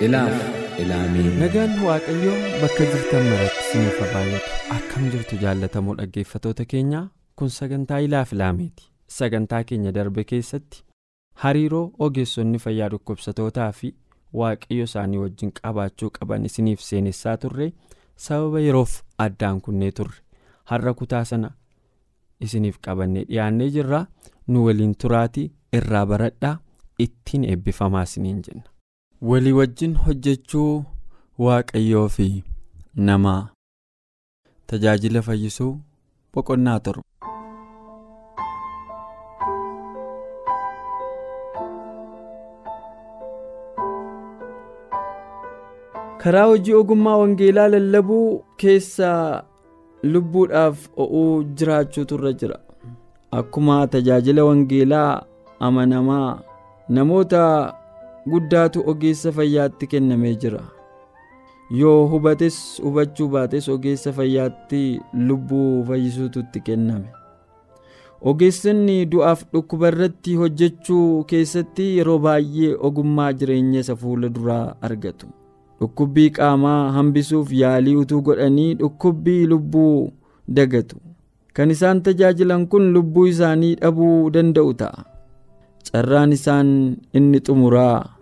Ilaaf ilaamee nagaan waaqayyoo bakka jirtan maratti isiniif haa baay'atu akkam jirtu jaallatamoo dhaggeeffatoota keenyaa kun sagantaa ilaaf ilaameeti sagantaa keenya darbe keessatti hariiroo ogeessonni fayyaa dhukkubsatootaa fi waaqayyo isaanii wajjin qabaachuu qaban isiniif seenessaa turre sababa yeroof addaan kunnee turre. Har'a kutaa sana isiniif qabannee dhiyaannee jirra. Nu waliin turaatii irraa baradhaa. Ittiin eebbifamaa isiniin jenna. Walii wajjin hojjechuu waaqayyoo fi namaa tajaajila fayyisuu boqonnaa torba. karaa hojii ogummaa wangeelaa lallabuu keessaa lubbuudhaaf o'uu jiraachuutu irra jira akkuma tajaajila wangeelaa amanamaa namoota. Guddaatu ogeessa fayyaatti kennamee jira. Yoo hubates hubachuu baates ogeessa fayyaatti lubbuu fayyisuutu itti kenname. Ogeessonni du'aaf dhukkuba irratti hojjechuu keessatti yeroo baay'ee ogummaa jireenya isa fuula duraa argatu. Dhukkubbii qaamaa hambisuuf yaalii utuu godhanii dhukkubbii lubbuu dagatu. Kan isaan tajaajilan kun lubbuu isaanii dhabuu danda'u ta'a. Carraan isaan inni xumuraa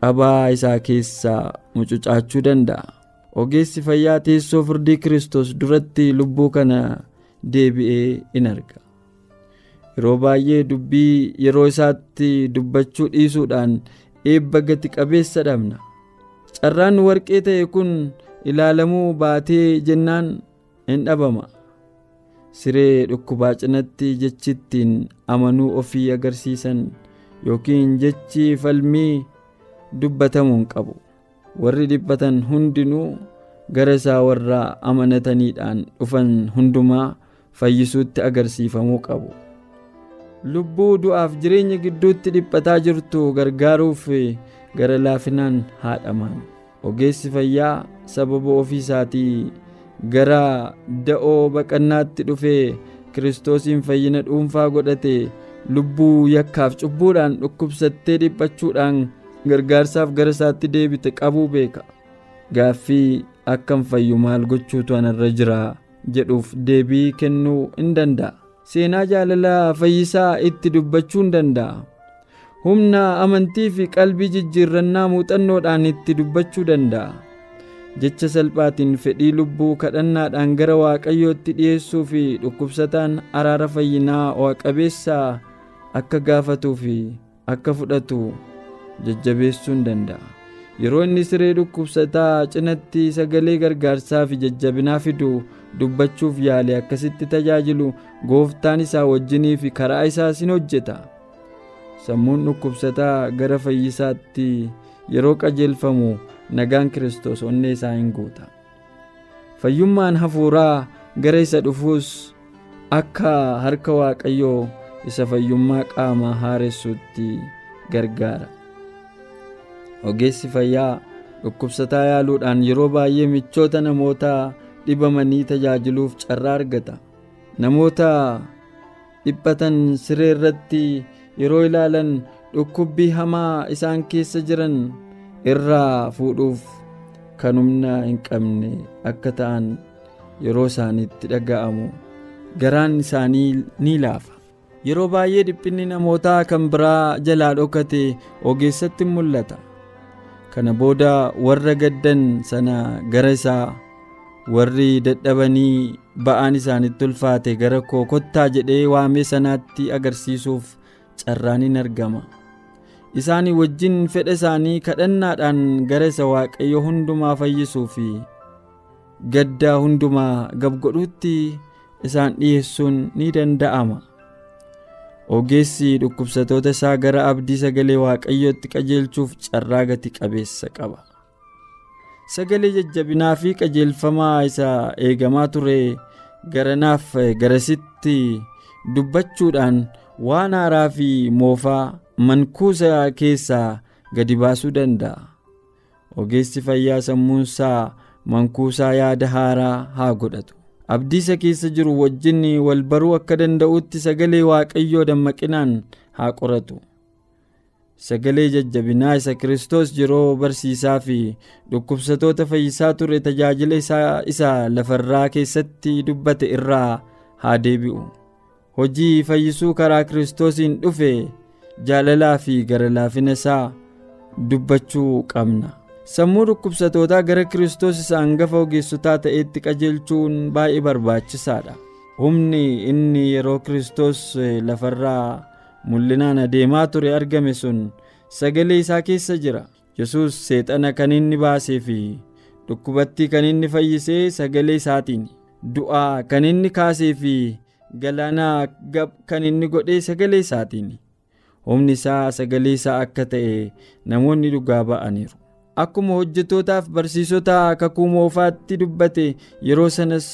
qabaa isaa keessaa mucucaachuu danda'a. Ogeessi fayyaa teessoo firdii kiristoos duratti lubbuu kana deebi'ee in arga. Yeroo baay'ee dubbii yeroo isaatti dubbachuu dhiisuudhaan eebba gati qabeessa dhabna. Carraan warqee ta'e kun ilaalamuu baatee jennaan in dhabama. Siree dhukkubaa cinatti jechittiin amanuu ofii agarsiisan yookiin jechi falmii dubbatamuu hin qabu. Warri dhiphatan hundinuu gara isaa warra amanataniidhaan dhufan hundumaa fayyisuutti agarsiifamuu qabu. Lubbuu du'aaf jireenya gidduutti dhiphataa jirtu gargaaruuf gara laafinaan haadhaman ogeessi fayyaa sababa ofii isaatii gara da'oo baqannaatti dhufee kiristoosiin fayyina dhuunfaa godhate lubbuu yakkaaf cubbuudhaan dhukkubsattee dhiphachuudhaan gargaarsaaf gara isaatti deebite qabuu beeka. Gaaffii akkam fayyu maal gochuutu anarra jira jedhuuf deebii kennuu in danda'a. Seenaa jaalalaa fayyisaa itti dubbachuu hin danda'a. Humna amantii fi qalbii jijjiirrannaa muuxannoodhaan itti dubbachuu danda'a. Jecha salphaatiin fedhii lubbuu kadhannaadhaan gara waaqayyootti dhi'eessuu fi dhukkubsataan araara fayyinaa waaqabeessaa akka gaafatuu fi akka fudhatu jajjabeessuu hin danda'a. Yeroo inni siree dhukkubsataa cinatti sagalee gargaarsaa fi jajjabinaa fidu dubbachuuf yaale akkasitti tajaajilu gooftaan isaa wajjinii fi karaa isaas in hojjeta. Sammuun dhukkubsataa gara fayyisaatti yeroo qajeelfamu nagaan kiristoos onnee isaa hin guuta. Fayyummaan hafuuraa gara isa dhufuus akka harka waaqayyoo isa fayyummaa qaamaa haaressuutti gargaara ogeessi fayyaa dhukkubsataa yaaluudhaan yeroo baay'ee michoota namoota dhibamanii tajaajiluuf carraa argata. Namoota dhiphatan siree irratti yeroo ilaalan dhukkubbii hamaa isaan keessa jiran irraa fuudhuuf kan humna hin qabne akka ta'an yeroo isaaniitti dhaga'amu. Garaan isaanii ni laafa. Yeroo baay'ee dhiphinni namootaa kan biraa jalaa dhokate ogeessatti mul'ata kana booda warra gaddan sana gara isaa warri dadhabanii ba'aan isaanitti ulfaate gara koo kottaa jedhee waamee sanaatti agarsiisuuf carraan in argama. Isaanii wajjin fedha isaanii kadhannaadhaan gara isa waaqayyo hundumaa fayyisuu fi gaddaa hundumaa gabgodhuutti isaan dhiyeessuun ni danda'ama ogeessi dhukkubsatoota isaa gara abdii sagalee waaqayyootti qajeelchuuf carraa gati qabeessa qaba. Sagalee jajjabinaa fi qajeelfamaa isa eegamaa ture garanaaf garasitti dubbachuudhaan waan haaraa fi moofaa mankuusa keessaa gadi baasuu danda'a. Ogeessi fayyaa sammuunsaa mankuusaa yaada haaraa haa godhatu abdiisa keessa jiru wajjin wal baruu akka danda'utti sagalee waaqayyoo dammaqinaan haa qoratu. Sagalee jajjabinaa isa kiristoos yeroo barsiisaa fi dhukkubsatoota fayyisaa ture tajaajila isaa isa lafarraa keessatti dubbate irraa haa deebi'u. Hojii fayyisuu karaa kiristoosiin dhufe jaalalaa fi gara laafina isaa dubbachuu qabna sammuu dhukkubsatootaa gara kiristoos isa hangafa ogeessotaa ta'etti qajeelchuun baay'ee barbaachisaadha. Humni inni yeroo kiristoos lafarraa mul'inaan adeemaa ture argame sun sagalee isaa keessa jira. Yesus seexana kan inni baasee fi dhukkubattii kan inni fayyisee sagalee isaatiin du'aa kan inni kaasee fi galaanaa gab kan inni godhee sagalee isaatiin. Humni isaa sagalee isaa akka ta'e namoonni dhugaa ba'aniiru akkuma hojjetootaaf barsiisota kakuu moofaatti dubbate yeroo sanas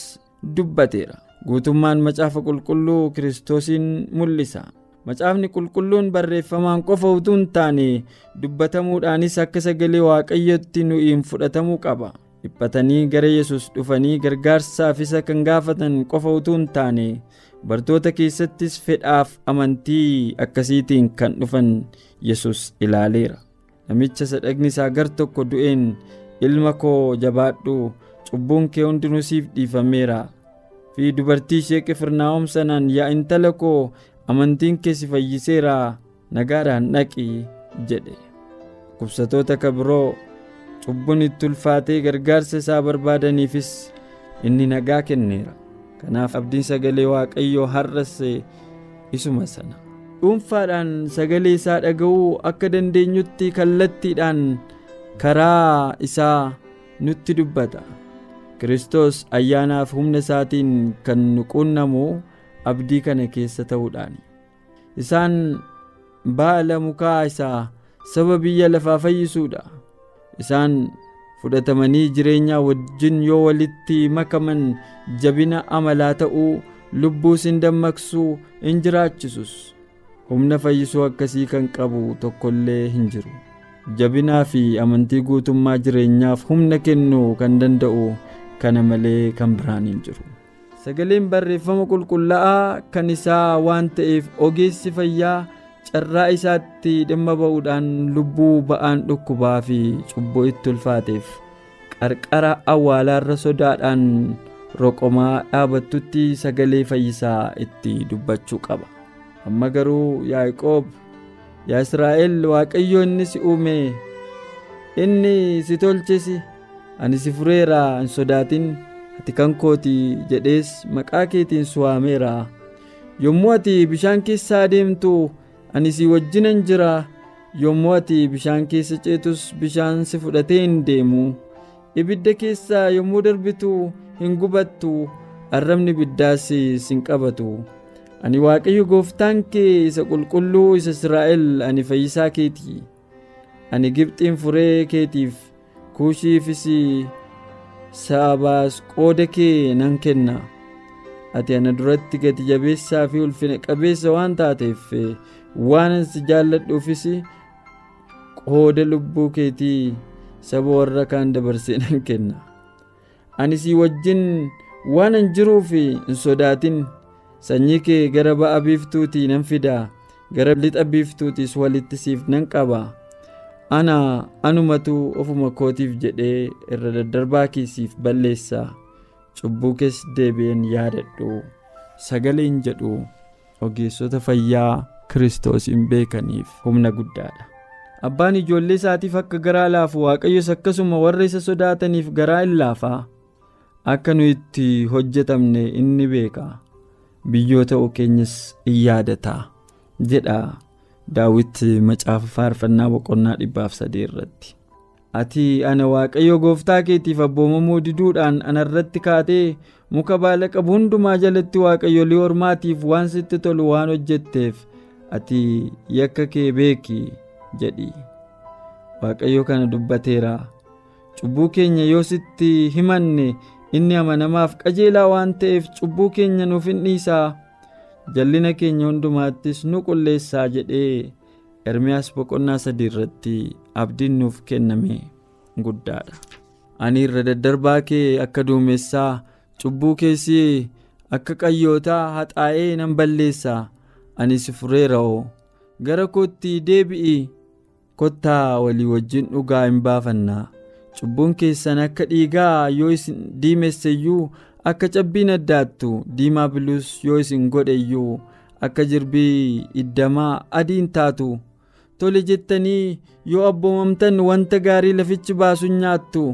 dubbateera. Guutummaan macaafa qulqulluu kiristoosiin mul'isa. Macaafni qulqulluun barreeffamaan qofa utuu hin taane dubbatamuudhaanis akka sagalee waaqayyotti nu'iin fudhatamuu qaba. Dhiphatanii gara yesus dhufanii gargaarsaaf isa kan gaafatan qofa utuu hin taane bartoota keessattis fedhaaf amantii akkasiitiin kan dhufan yesus ilaaleera namicha sadhagni isaa gar tokko du'een ilma koo jabaadhu. Cubbuun kee hundinuu siif dhiifameera. Fi dubartii ishee qifirnaa'om sanaan yaa intala koo amantiin kee si fayyiseera. Nagaadhaan dhaqi jedhe. Dhukkubsatoota kabiroo cubbuun itti ulfaatee gargaarsa isaa barbaadaniifis inni nagaa kenneera. Kanaaf abdiin sagalee waaqayyoo har'as isuma sana dhuunfaadhaan sagalee isaa dhaga'uu akka dandeenyutti kallattiidhaan karaa isaa nutti dubbata. Kiristoos ayyaanaaf humna isaatiin kan nu qunnamu abdii kana keessa ta'uudhaan. Isaan baala mukaa isaa saba biyya lafaa fayyisuudha. Isaan fudhatamanii jireenya wajjin yoo walitti makaman jabina amalaa ta'uu lubbuus hin dammaqsuu hin jiraachisus humna fayyisuu akkasii kan qabu tokkollee hin jiru. Jabinaa fi amantii guutummaa jireenyaaf humna kennuu kan danda'u kana malee kan biraan hin jiru. Sagaleen barreeffama qulqullaa'aa kan isaa waan ta'eef ogeessi fayyaa carraa isaatti dhimma ba'uudhaan lubbuu ba'aan dhukkubaa fi cubbuu itti ulfaateef qarqara awwaalaarra sodaadhaan roqomaa dhaabattutti sagalee fayyisaa itti dubbachuu qaba amma garuu yaaqoob yaa israa'el waaqayyo inni si uume inni si tolches ani si fureera hin sodaatin ati kan kooti jedhees maqaa keetiin si waameera yommuu ati bishaan keessa adeemtu ani si wajjinan jira yommuu ati bishaan keessa ceetus bishaan si fudhatee hin deemu ibidda keessa yommuu darbitu hin gubattu arrabni ibiddaas sin qabatu ani waaqayyo gooftaan kee isa qulqulluu isa israa'el ani fayyisaa keeti ani gibxiin furee keetiif kuushiifis saabaas qooda kee nan kenna. Ati ana duratti gati jabeessaa fi ulfina qabeessa waan taateef waan si jaalladhuufis qooda lubbuu keetii saba warra kaan dabarsee nan kenna. Ani si wajjin waan an jiruuf hin sodaatin sanyii kee gara ba'a biiftuutii nan fida gara lixa biiftuutiis walitti siif nan qaba. Ana anumatu ofuma kootiif jedhee irra daddarbaa keessiif balleessa. Cubbuu kees deebi'een yaadadhu. Sagaleen jedhu ogeessota fayyaa kiristoos hin beekaniif humna guddaadha. Abbaan ijoollee isaatiif akka garaa laafu waaqayyos akkasuma warra isa sodaataniif garaa hin laafaa akka nu itti hojjetamne inni beeka biyyoo ta'uu keenyas in yaadataa jedha. Daawit macaafa faarfannaa boqonnaa dhibbaaf sadii irratti. Ati ana waaqayyo gooftaa keetiif abboomamuu diduudhaan anarratti kaatee muka baala qabu hundumaa jalatti waaqayyolii ormaatiif waan sitti tolu waan hojjetteef ati yakka kee beeki jedhi. Waaqayyo kana dubbateera. Cubbuu keenya yoo sitti himanne inni amanamaaf qajeelaa waan ta'eef cubbuu keenya nuuf hin dhiisaa. Jallina keenya hundumaattis nu qulleessaa jedhee ermiyaas boqonnaa sadii irratti abdiin nuuf kenname guddaadha. Ani irra daddarbaa kee akka duumessaa cubbuu keessi akka qayyootaa haxaa'ee nan balleessaa. Ani si fureera'oo gara kootti deebi'i kottaa walii wajjin dhugaa hin baafannaa cubbuun keessan akka dhiigaa yoo isin diimesseyyuu akka cabbiin addaattu diimaa biluus yoo isin godheyyuu akka jirbii iddamaa adiin taatu. Tole jettanii yoo abboomamtan wanta gaarii lafichi baasu nyaattu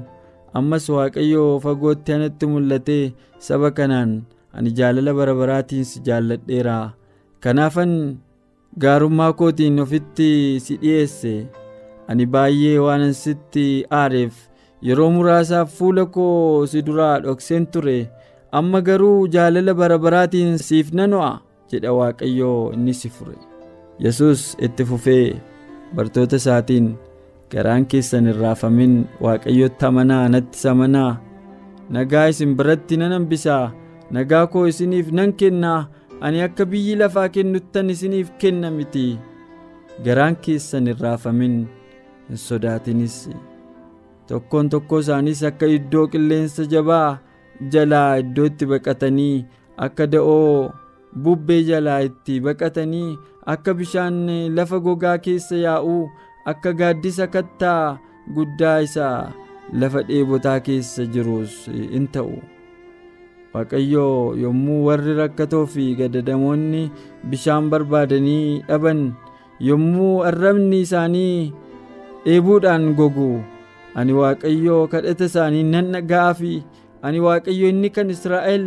ammas waaqayyo fagootti anatti mul'atee saba kanaan ani jaalala bara baraatiin si jaalladheera kanaafan gaarummaa kootiin ofitti si dhi'eesse ani baay'ee waanan sitti aareef yeroo muraasaaf fuula koo si duraa dhokseen ture amma garuu jaalala bara baraatiin siif nan ho'a jedha waaqayyoo inni si fure. Yesus itti fufee bartoota isaatiin garaan keessan hin raafamin waaqayyotti amanaa nattis amanaa. Nagaa isin biratti nan hambisaa nagaa koo isiniif nan kennaa ani akka biyyi lafaa kennuttan isiniif kenna miti. Garaan keessan hin raafamin hin sodaatinis tokkoon tokkoo isaanis akka iddoo qilleensa jabaa jalaa iddoo itti baqatanii akka da'oo bubbee jalaa itti baqatanii akka bishaan lafa gogaa keessa yaa'uu akka gaaddisa kattaa guddaa isaa lafa dheebotaa keessa jirus in ta'u. Waaqayyoo yommuu warri rakkatoo fi gadadamoonni bishaan barbaadanii dhaban yommuu arrabni isaanii dheebuudhaan gogu ani waaqayyoo kadhata isaanii nan dhaga'aa fi ani waaqayyo inni kan israa'el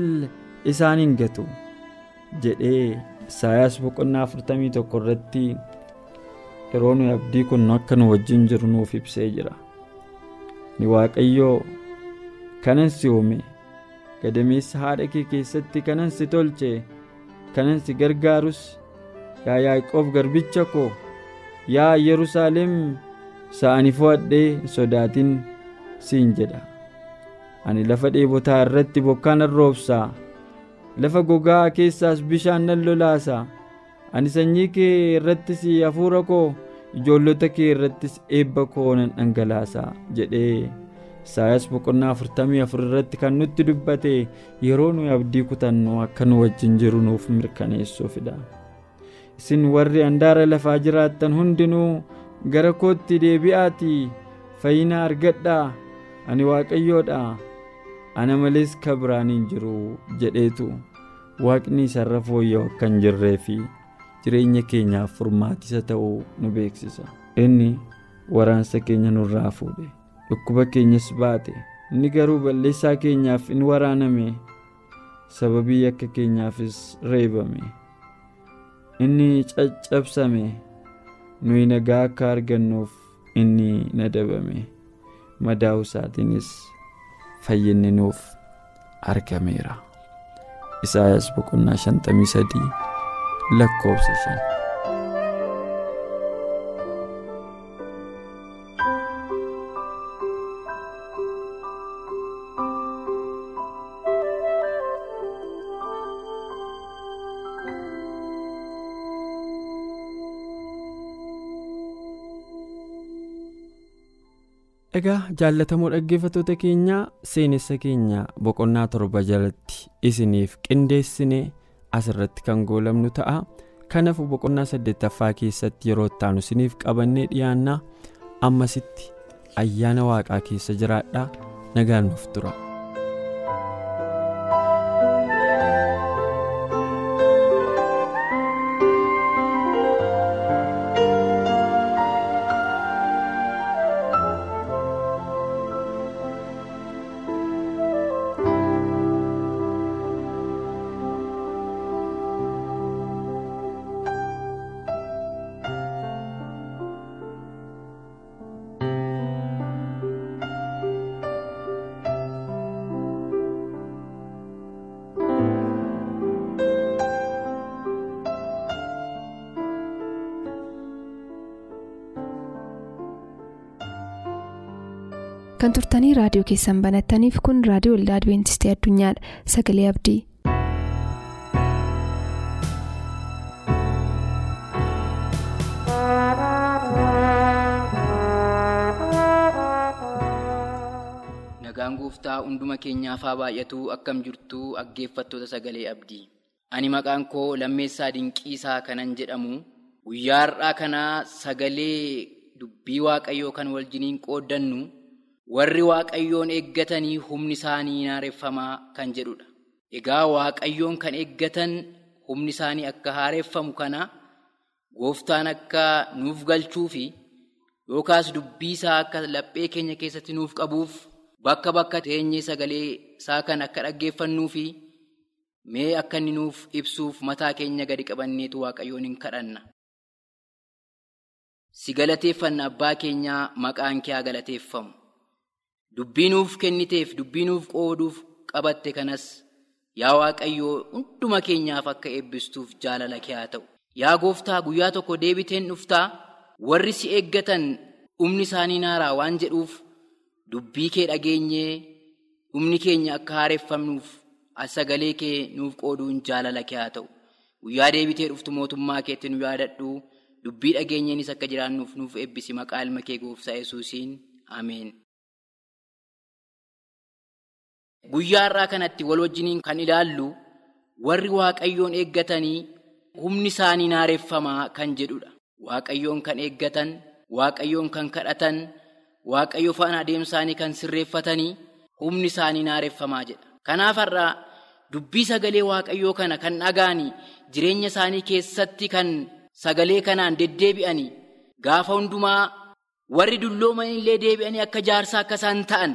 isaan hin gatu jedhee isaayaas boqonnaa 41 irratti yeroo nuyi abdii kun akka nu wajjin jiru nuuf ibsee jira. Ni waaqayyoo kanan si uume gadameessa haadha kee keessatti kanan si tolche kanan si gargaarus. Yaa yaaqoob garbicha koo yaa yerusaalem sa'ani fo'adhee sodaatin siin jedha. Ani lafa dheebotaa irratti bokkaa nan roobsaa lafa gogaa keessaas bishaan nan lolaasa ani sanyii kee irrattis hafuura koo ijoollota kee irrattis eebba koo nan dhangalaasa jedhee isaayaas boqonnaa afurtamii afur irratti kan nutti dubbate yeroo nuyi abdii kutannu akka nu wajjin jiru nuuf mirkaneessuufidha isin warri handaara lafaa jiraattan hundinuu gara kootti deebi'aatii fayyina argadhaa. Ani waaqayyoodha ana malees ka biraan hin jiru jedheetu. Waaqni isarra fooyya'u akka hin jirree fi jireenya keenyaaf furmaatisa ta'uu nu beeksisa. Inni waraansa keenya nurraa fuudhe dhukkuba keenyas baate. Inni garuu balleessaa keenyaaf in waraaname sababii akka keenyaafis reebame. Inni caccabsame nuyi nagaa akka argannuuf inni nadabame madaa'u isaatiinis fayyinni nuuf argameera. Isaayaas boqonnaa 53 lakkoofsa 5 egaa jaallatamoo dhaggeeffattoota keenyaa seenessa keenya boqonnaa torba jalatti isiniif qindeessine asirratti kan goolabnu ta'a. Kanaafuu boqonnaa saddeettaffaa keessatti yeroo ittaanu isiniif qabannee dhiyaannaa. Ammasitti ayyaana waaqaa keessa jiraadhaa. Nagaan nuuf tura. Raadiyoo keessan banattaniif kun raadiyoo waldaa adibeentistii addunyaadha. Sagalee abdii. nagaan gooftaa hunduma keenyaaf haa baay'atu akkam jirtu dhaggeeffattoota sagalee abdii. Ani maqaan koo lammeessaa dinqiisaa kanan jedhamu. Guyyaa har'aa kanaa sagalee dubbii waaqayyoo kan waljiniin qooddannu warri waaqayyoon eeggatanii humni isaanii haareffamaa kan jedhudha egaa waaqayyoon kan eeggatan humni isaanii akka haareffamu kana gooftaan akka nuuf galchuu fi yookaas dubbii isaa akka laphee keenya keessatti nuuf qabuuf bakka bakka teenyee sagalee isaa kan akka dhaggeeffannuu fi mee akka inni nuuf ibsuuf mataa keenya gadi qabanneetu waaqayyoon hin kadhanna. Si galateeffanna abbaa keenyaa maqaan kee haa galateeffamu. Dubbii nuuf kenniteef dubbii nuuf qooduuf qabatte kanas yaa waaqayyoo hunduma keenyaaf akka eebbistuuf jaalala kee haa ta'u. Yaa gooftaa guyyaa tokko deebiteen dhuftaa warri si eeggatan dhumni isaanii naaraa waan jedhuuf dubbii kee dhageenyee dhumni keenya akka haareffamnuuf sagalee kee nuuf qooduun jaalala kee haa ta'u. Guyyaa deebitee dhuftu mootummaa keetti nu yaadadhu dubbii dhageenyeenis akka jiraannuuf nuuf eebbisi maqaa ilma kee gooftaa yesuusiin ameen. Guyyaa har'aa kanatti wal wajjiniin kan ilaallu warri waaqayyoon eeggatanii humni isaanii haareffamaa kan jedhudha. Waaqayyoon kan eeggatan, waaqayyoon kan kadhatan, waaqayyo faana adeemsaanii kan sirreeffatanii humni isaanii haareffamaa jedha. Kanaaf har'aa dubbii sagalee waaqayyoo kana kan dhaga'anii jireenya isaanii keessatti kan sagalee kanaan deddeebi'anii gaafa hundumaa warri dullooman illee deebi'anii akka jaarsaa akka isaan ta'an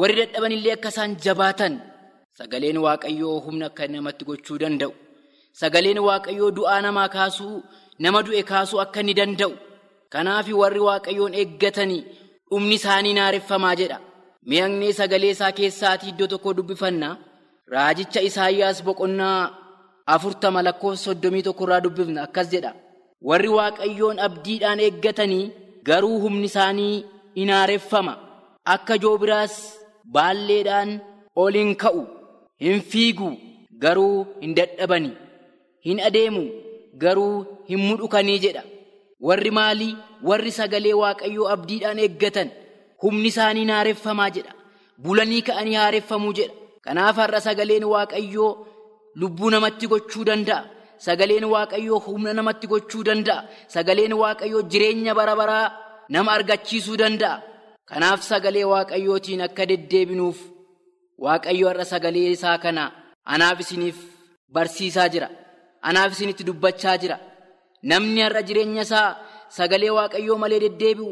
warri dadhaban illee akka isaan jabaatan sagaleen waaqayyoo humna akka namatti gochuu danda'u. Sagaleen waaqayyoo du'aa namaa kaasuu nama du'e kaasuu akka inni danda'u. Kanaaf warri waaqayyoon eeggatanii dhumni isaanii haareffamaa jedha. Mi'agnee sagalee isaa keessaatii iddoo tokko dubbifanna. Raajicha Isaayyaas boqonnaa afurtama lakkoofsa soddomii tokkorraa dubbifna akkas jedha. Warri waaqayyoon abdiidhaan eeggatanii garuu humni isaanii in haareffama. Akka joobiraas baalleedhaan ol hin ka'u, hin fiigu, garuu hin dadhabani. Hin adeemu, garuu hin mudhukanii jedha. Warri maalii? Warri sagalee waaqayyoo abdiidhaan eeggatan. Humni isaanii haareffamaa jedha. Bulanii ka'anii haareffamuu jedha. Kanaaf har'a sagaleen waaqayyoo lubbuu namatti gochuu danda'a. Sagaleen waaqayyoo humna namatti gochuu danda'a. Sagaleen waaqayyoo jireenya bara baraa nama argachiisuu danda'a. Kanaaf sagalee waaqayyootiin akka deddeebinuuf waaqayyo har'a sagalee isaa kana anaaf isiniif barsiisaa jira. Anaaf isinitti dubbachaa jira. Namni har'a jireenya isaa sagalee waaqayyoo malee deddeebi'u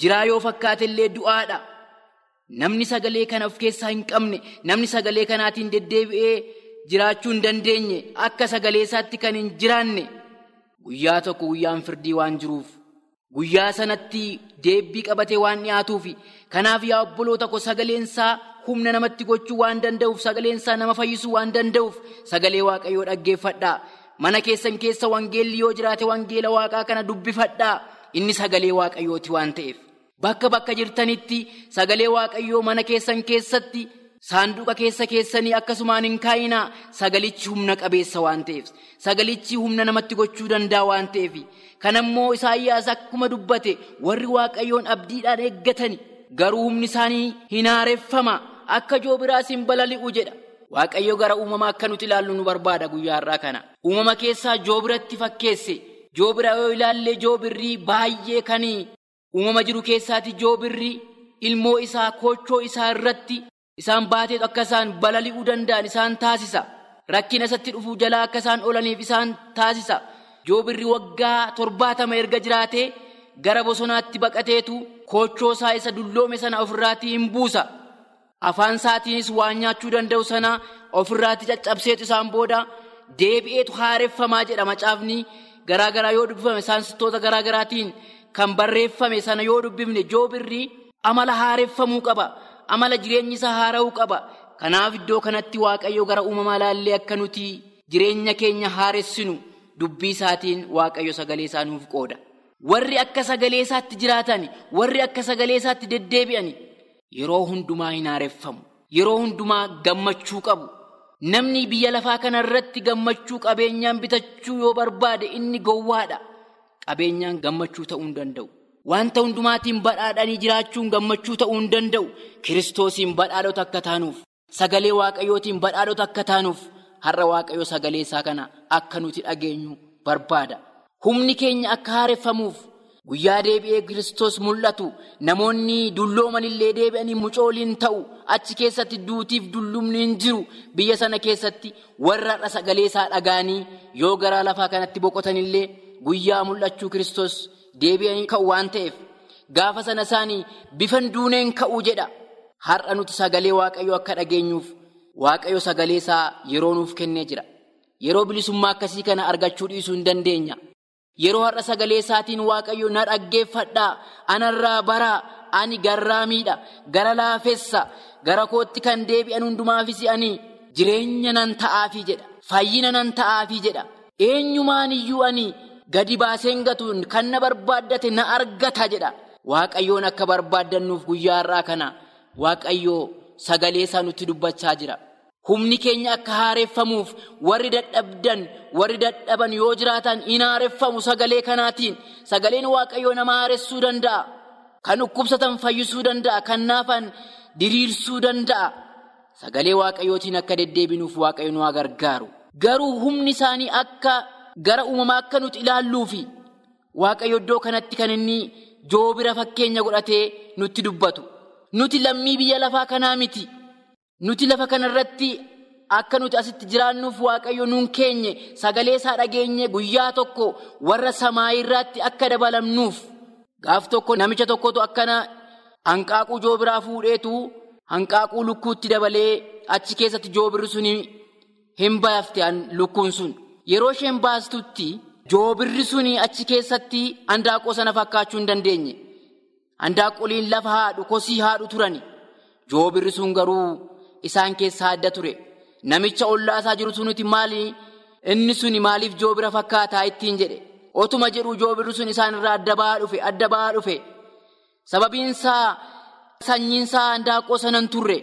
jiraa yoo fakkaate illee du'aadha. Namni sagalee kana of keessaa hin qabne, namni sagalee kanaatiin deddeebi'ee jiraachuu hin dandeenye, akka sagalee isaatti kan hin jiraanne, guyyaa tokko guyyaan firdii waan jiruuf, guyyaa sanatti deebbii qabatee waan dhiyaatuufi. Kanaaf yaa obboloota koo sagaleen isaa humna namatti gochuu waan danda'uuf, sagaleen isaa nama fayyisuu waan danda'uuf, sagalee waaqayyoo dhaggeeffadhaa. Mana keessan keessa wangeelli yoo jiraate wangeela waaqaa kana dubbifadhaa. Inni sagalee waaqayyooti waan ta'eef. Bakka bakka jirtanitti sagalee waaqayyoo mana keessan keessatti saanduqa keessa keessanii akkasumaan hin kaa'inaa sagalichi humna qabeessa waan ta'eef. Sagalichi humna namatti gochuu danda'a waan ta'eef. Kanammoo Isaayyaas akkuma dubbate warri waaqayyoon abdiidhaan eeggatani. Garuu humni isaanii hin haareffama akka joobiraas hin balali'u jedha. Waaqayyo gara uumamaa akka nuti ilaallu nu barbaada guyyaa har'aa kana. Uumama keessaa joobiratti fakkeesse. Joobira yoo ilaalle joobirrii baay'ee kan uumama jiru keessaati joobirri ilmoo isaa koochoo isaa irratti isaan baateetu akka isaan balali'uu danda'an isaan taasisa. Rakkina isatti dhufuu jalaa akka isaan oolaniif isaan taasisa. Joobirri waggaa torbaatama erga jiraatee gara bosonaatti baqateetu koochoo isaa isa dulloome sana ofirraatii hin buusa. Afaan isaatiinis waan nyaachuu danda'u sana ofirraatti caccabseetu isaan booda deebi'eetu haareffamaa jedha macaafni garaa garaa yoo dubbifame saayinsistoota garaa garaatiin kan barreeffame sana yoo dubbifne joobirri amala haareffamuu qaba. Amala jireenyi isaa haara'uu qaba. Kanaaf iddoo kanatti waaqayyo gara uumamaa ilaallee akka nuti jireenya keenya haaressinu dubbii isaatiin waaqayyo sagalee isaa nuuf qooda. Warri akka sagalee isaatti jiraatan, warri akka sagalee isaatti deddeebi'an, yeroo hundumaa hin haareffamu. Yeroo hundumaa gammachuu qabu. Namni biyya lafaa kana irratti gammachuu qabeenyaan bitachuu yoo barbaade inni gowwaadha. Qabeenyaan gammachuu ta'uu hin danda'u. Wanta hundumaatiin badhaadhanii jiraachuun gammachuu ta'uu hin danda'u. Kiristoosiin badhaadhota akka taanuuf, sagalee waaqayyootiin badhaadhota akka taanuuf, har'a waaqayyo sagalee isaa kana akka nuti dhageenyu barbaada. Humni keenya akka haareffamuuf guyyaa deebi'ee Kiristoos mul'atu namoonni dullooman illee deebi'anii mucooliin ta'u achi keessatti duutiif dullumni hin jiru biyya sana keessatti warra sagalee isaa dhaga'anii yoo garaa lafaa kanatti boqotan illee guyyaa mul'achuu Kiristoos deebi'anii ka'u waan ta'eef gaafa sana isaanii bifan duuneen ka'uu jedha. Har'a nuti sagalee waaqayyoo akka dhageenyuuf waaqayyo sagalee isaa yeroo nuuf kennee jira. Yeroo bilisummaa akkasii kana argachuu dhiisuu hin dandeenya. Yeroo har'a sagalee isaatiin waaqayyo na dhaggeeffadhaa, anarraa baraa, ani garraamiidha, gara laafessa, gara kootti kan deebi'an hundumaafis ani jireenya nan ta'aafii jedha. Fayyina nan ta'aafii jedha. Eenyumaan iyyuu ani gadi baaseen gatuun kan na barbaaddate na argata jedha. Waaqayyoon akka barbaaddannuuf guyyaa har'aa kana waaqayyoo sagalee isaa nutti dubbachaa jira. Humni keenya akka haareffamuuf warri dadhabdan warri dadhaban yoo jiraatan in haareffamu sagalee kanaatiin sagaleen waaqayyoo nama haaressuu danda'a. Kan dhukkubsatan fayyisuu danda'a. Kan naafan diriirsuu danda'a. Sagalee waaqayyootiin akka deddeebinuuf waaqayyo nu haa gargaaru. Garuu humni isaanii akka gara uumamaa akka nuti ilaalluufi waaqayyo iddoo kanatti kan inni joobira fakkeenya godhatee nutti dubbatu. Nuti lammii biyya lafaa kanaa miti. Nuti lafa kanarratti akka nuti asitti jiraannuuf waaqayyo nuun keenye sagalee isaa dhageenye guyyaa tokko warra samaayirraatti akka dabalamnuuf gaaf tokko namicha tokkotu akkana hanqaaquu joobiraa fuudheetu hanqaaquu lukkuutti dabalee achi keessatti joobirri sun hin baafte lukkuun sun yeroo isheen baastutti joobirri sun achi keessatti handaaqoo sana fakkaachuu hin dandeenye. Handaaqoliin lafa haadhu kosii haadhu turani. Joobirri sun garuu. Isaan keessaa adda ture. Namicha ollaa isaa jiru sunuti maali? Inni suni maaliif joobira fakkaataa ittiin jedhe? Otuma jedhu joobirri sun isaan irraa adda ba'aa dhufe adda ba'aa dhufe. Sababiinsaa sanyiinsaa handaaqoo sanan turre.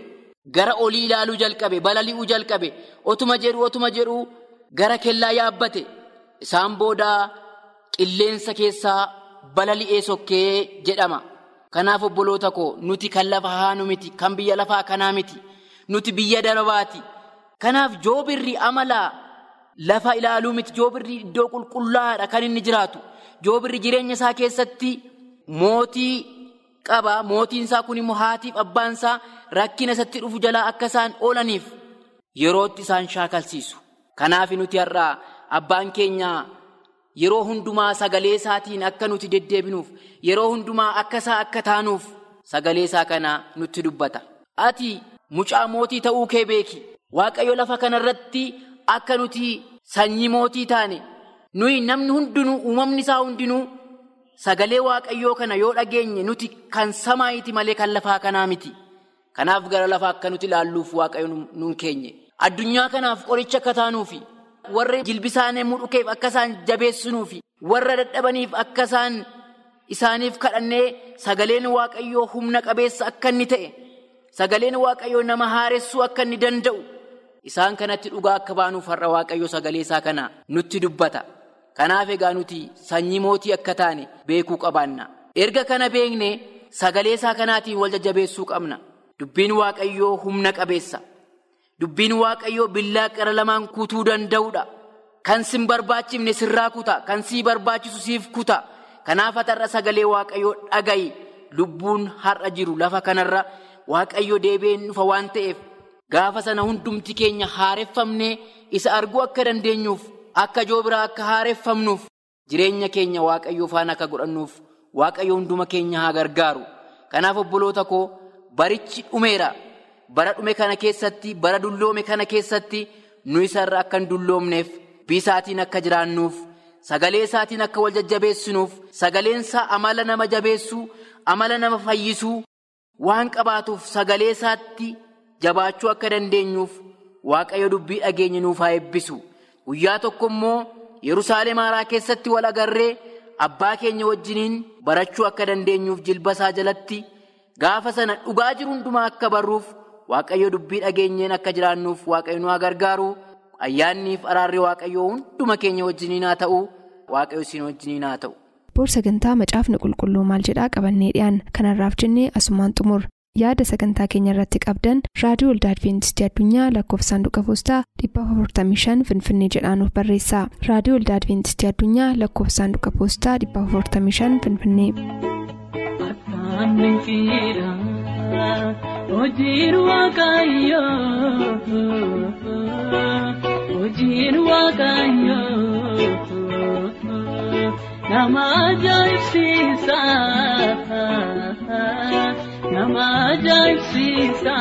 Gara olii ilaaluu jalqabe balali'uu jalqabe. Otuma jedhu otuma jedhu gara kellaa yaabbate isaan boodaa qilleensa keessaa balali'ee sokkee jedhama kanaaf obboloota koo nuti kan lafa haanu miti kan biyya lafaa kanaa miti. Nuti biyya darbaati. Kanaaf joobirri amalaa lafa ilaaluu miti. Joobirri iddoo qulqullaa'aadha kan inni jiraatu. Joobirri jireenya isaa keessatti mootii qaba. Mootiin isaa kun immoo haatiif abbaan isaa rakkina isatti dhufu jalaa akka isaan oolaniif yerootti isaan shaakalsiisu. Kanaaf nuti har'aa abbaan keenya yeroo hundumaa sagalee isaatiin akka nuti deddeebinuuf yeroo hundumaa akka isaa akka taanuuf sagalee isaa kana nutti dubbata. Ati. Mucaa mootii ta'uu kee beeki. Waaqayyo lafa kanarratti akka nuti sanyii mootii taane nuyi namni hundinuu uumamni isaa hundinuu sagalee waaqayyoo kana yoo dhageenye nuti kan samaayiiti malee kan lafaa kanaa miti. Kanaaf gara lafaa akka nuti ilaalluuf waaqayyo nuun keenye. Addunyaa kanaaf qoricha akka taanuufi warra jilbisaanee mudhukeef akka isaan jabeessinuufi warra dadhabaniif akka isaan isaaniif kadhannee sagaleen waaqayyoo humna qabeessa akka inni ta'e. Sagaleen waaqayyoo nama haaressuu akka inni danda'u isaan kanatti dhugaa akka baanuuf har'a waaqayyo sagalee isaa kana nutti dubbata. Kanaaf egaa nuti sanyii mootii akka taane beekuu qabaanna. Erga kana beekne sagalee isaa kanaatiin wal jajjabeessuu qabna. Dubbiin waaqayyoo humna qabeessa. Dubbiin waaqayyoo billaa qara lamaan kutuu danda'udha. Kan sin barbaachifne sirraa kuta. Kan sii barbaachisu siif kuta. Kanaaf har'a sagalee waaqayyoo dhaga'i. Lubbuun har'a jiru lafa kanarra. Waaqayyo deebi'een dhufa waan ta'eef gaafa sana hundumti keenya haareffamnee isa arguu akka dandeenyuuf akka joobiraa akka haareffamnuuf jireenya keenya waaqayyo faana akka godhannuuf waaqayyo hunduma keenya haa gargaaru. Kanaaf obboloota koo barichi dhumeera. Bara dhume kana keessatti bara dulloome kana keessatti nu isarra akka hin dulloomneef bisaatiin akka jiraannuuf sagalee isaatiin akka wal jajjabeessinuuf sagaleen isaa amala nama jabeessuu amala nama fayyisuu. Waan qabaatuuf sagalee isaatti jabaachuu akka dandeenyuuf waaqayyo dubbii dhageenye nuuf haa eebbisu. Guyyaa tokko immoo Yerusaalem haaraa keessatti wal agarree abbaa keenya wajjiniin barachuu akka dandeenyuuf jilba isaa jalatti gaafa sana dhugaa jiru hundumaa akka barruuf waaqayyo dubbii dhageenyeen akka jiraannuuf waaqayyo nu haa gargaaru ayyaanniif araarri waaqayyoo hunduma keenya wajjiniin haa ta'u. Waaqayyo isin wajjiniin haa ta'u. boor sagantaa macaafni qulqulluu maal jedhaa qabannee dhiyaan kanarraaf jennee asumaan xumur. Yaada sagantaa keenya irratti qabdan raadiyoo waldaa adventistii addunyaa lakkoofsa saanduqa poostaa 455 finfinnee jedhaanuf barreessa. Raadiyoo waldaa adventistii addunyaa lakkoofsa saanduqa poostaa 455 finfinnee. Hojiin waaqayyoo hojiin waaqayyoo nama ajaa'ibsiisa nama ajaa'ibsiisa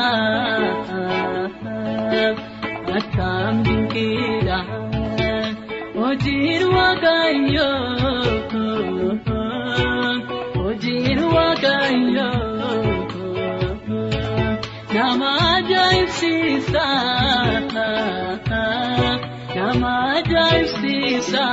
akkam dinqiidha hojiin waaqayyoo hojiin waaqayyoo. Nama ajaa'ibsiisa nama ajaa'ibsiisa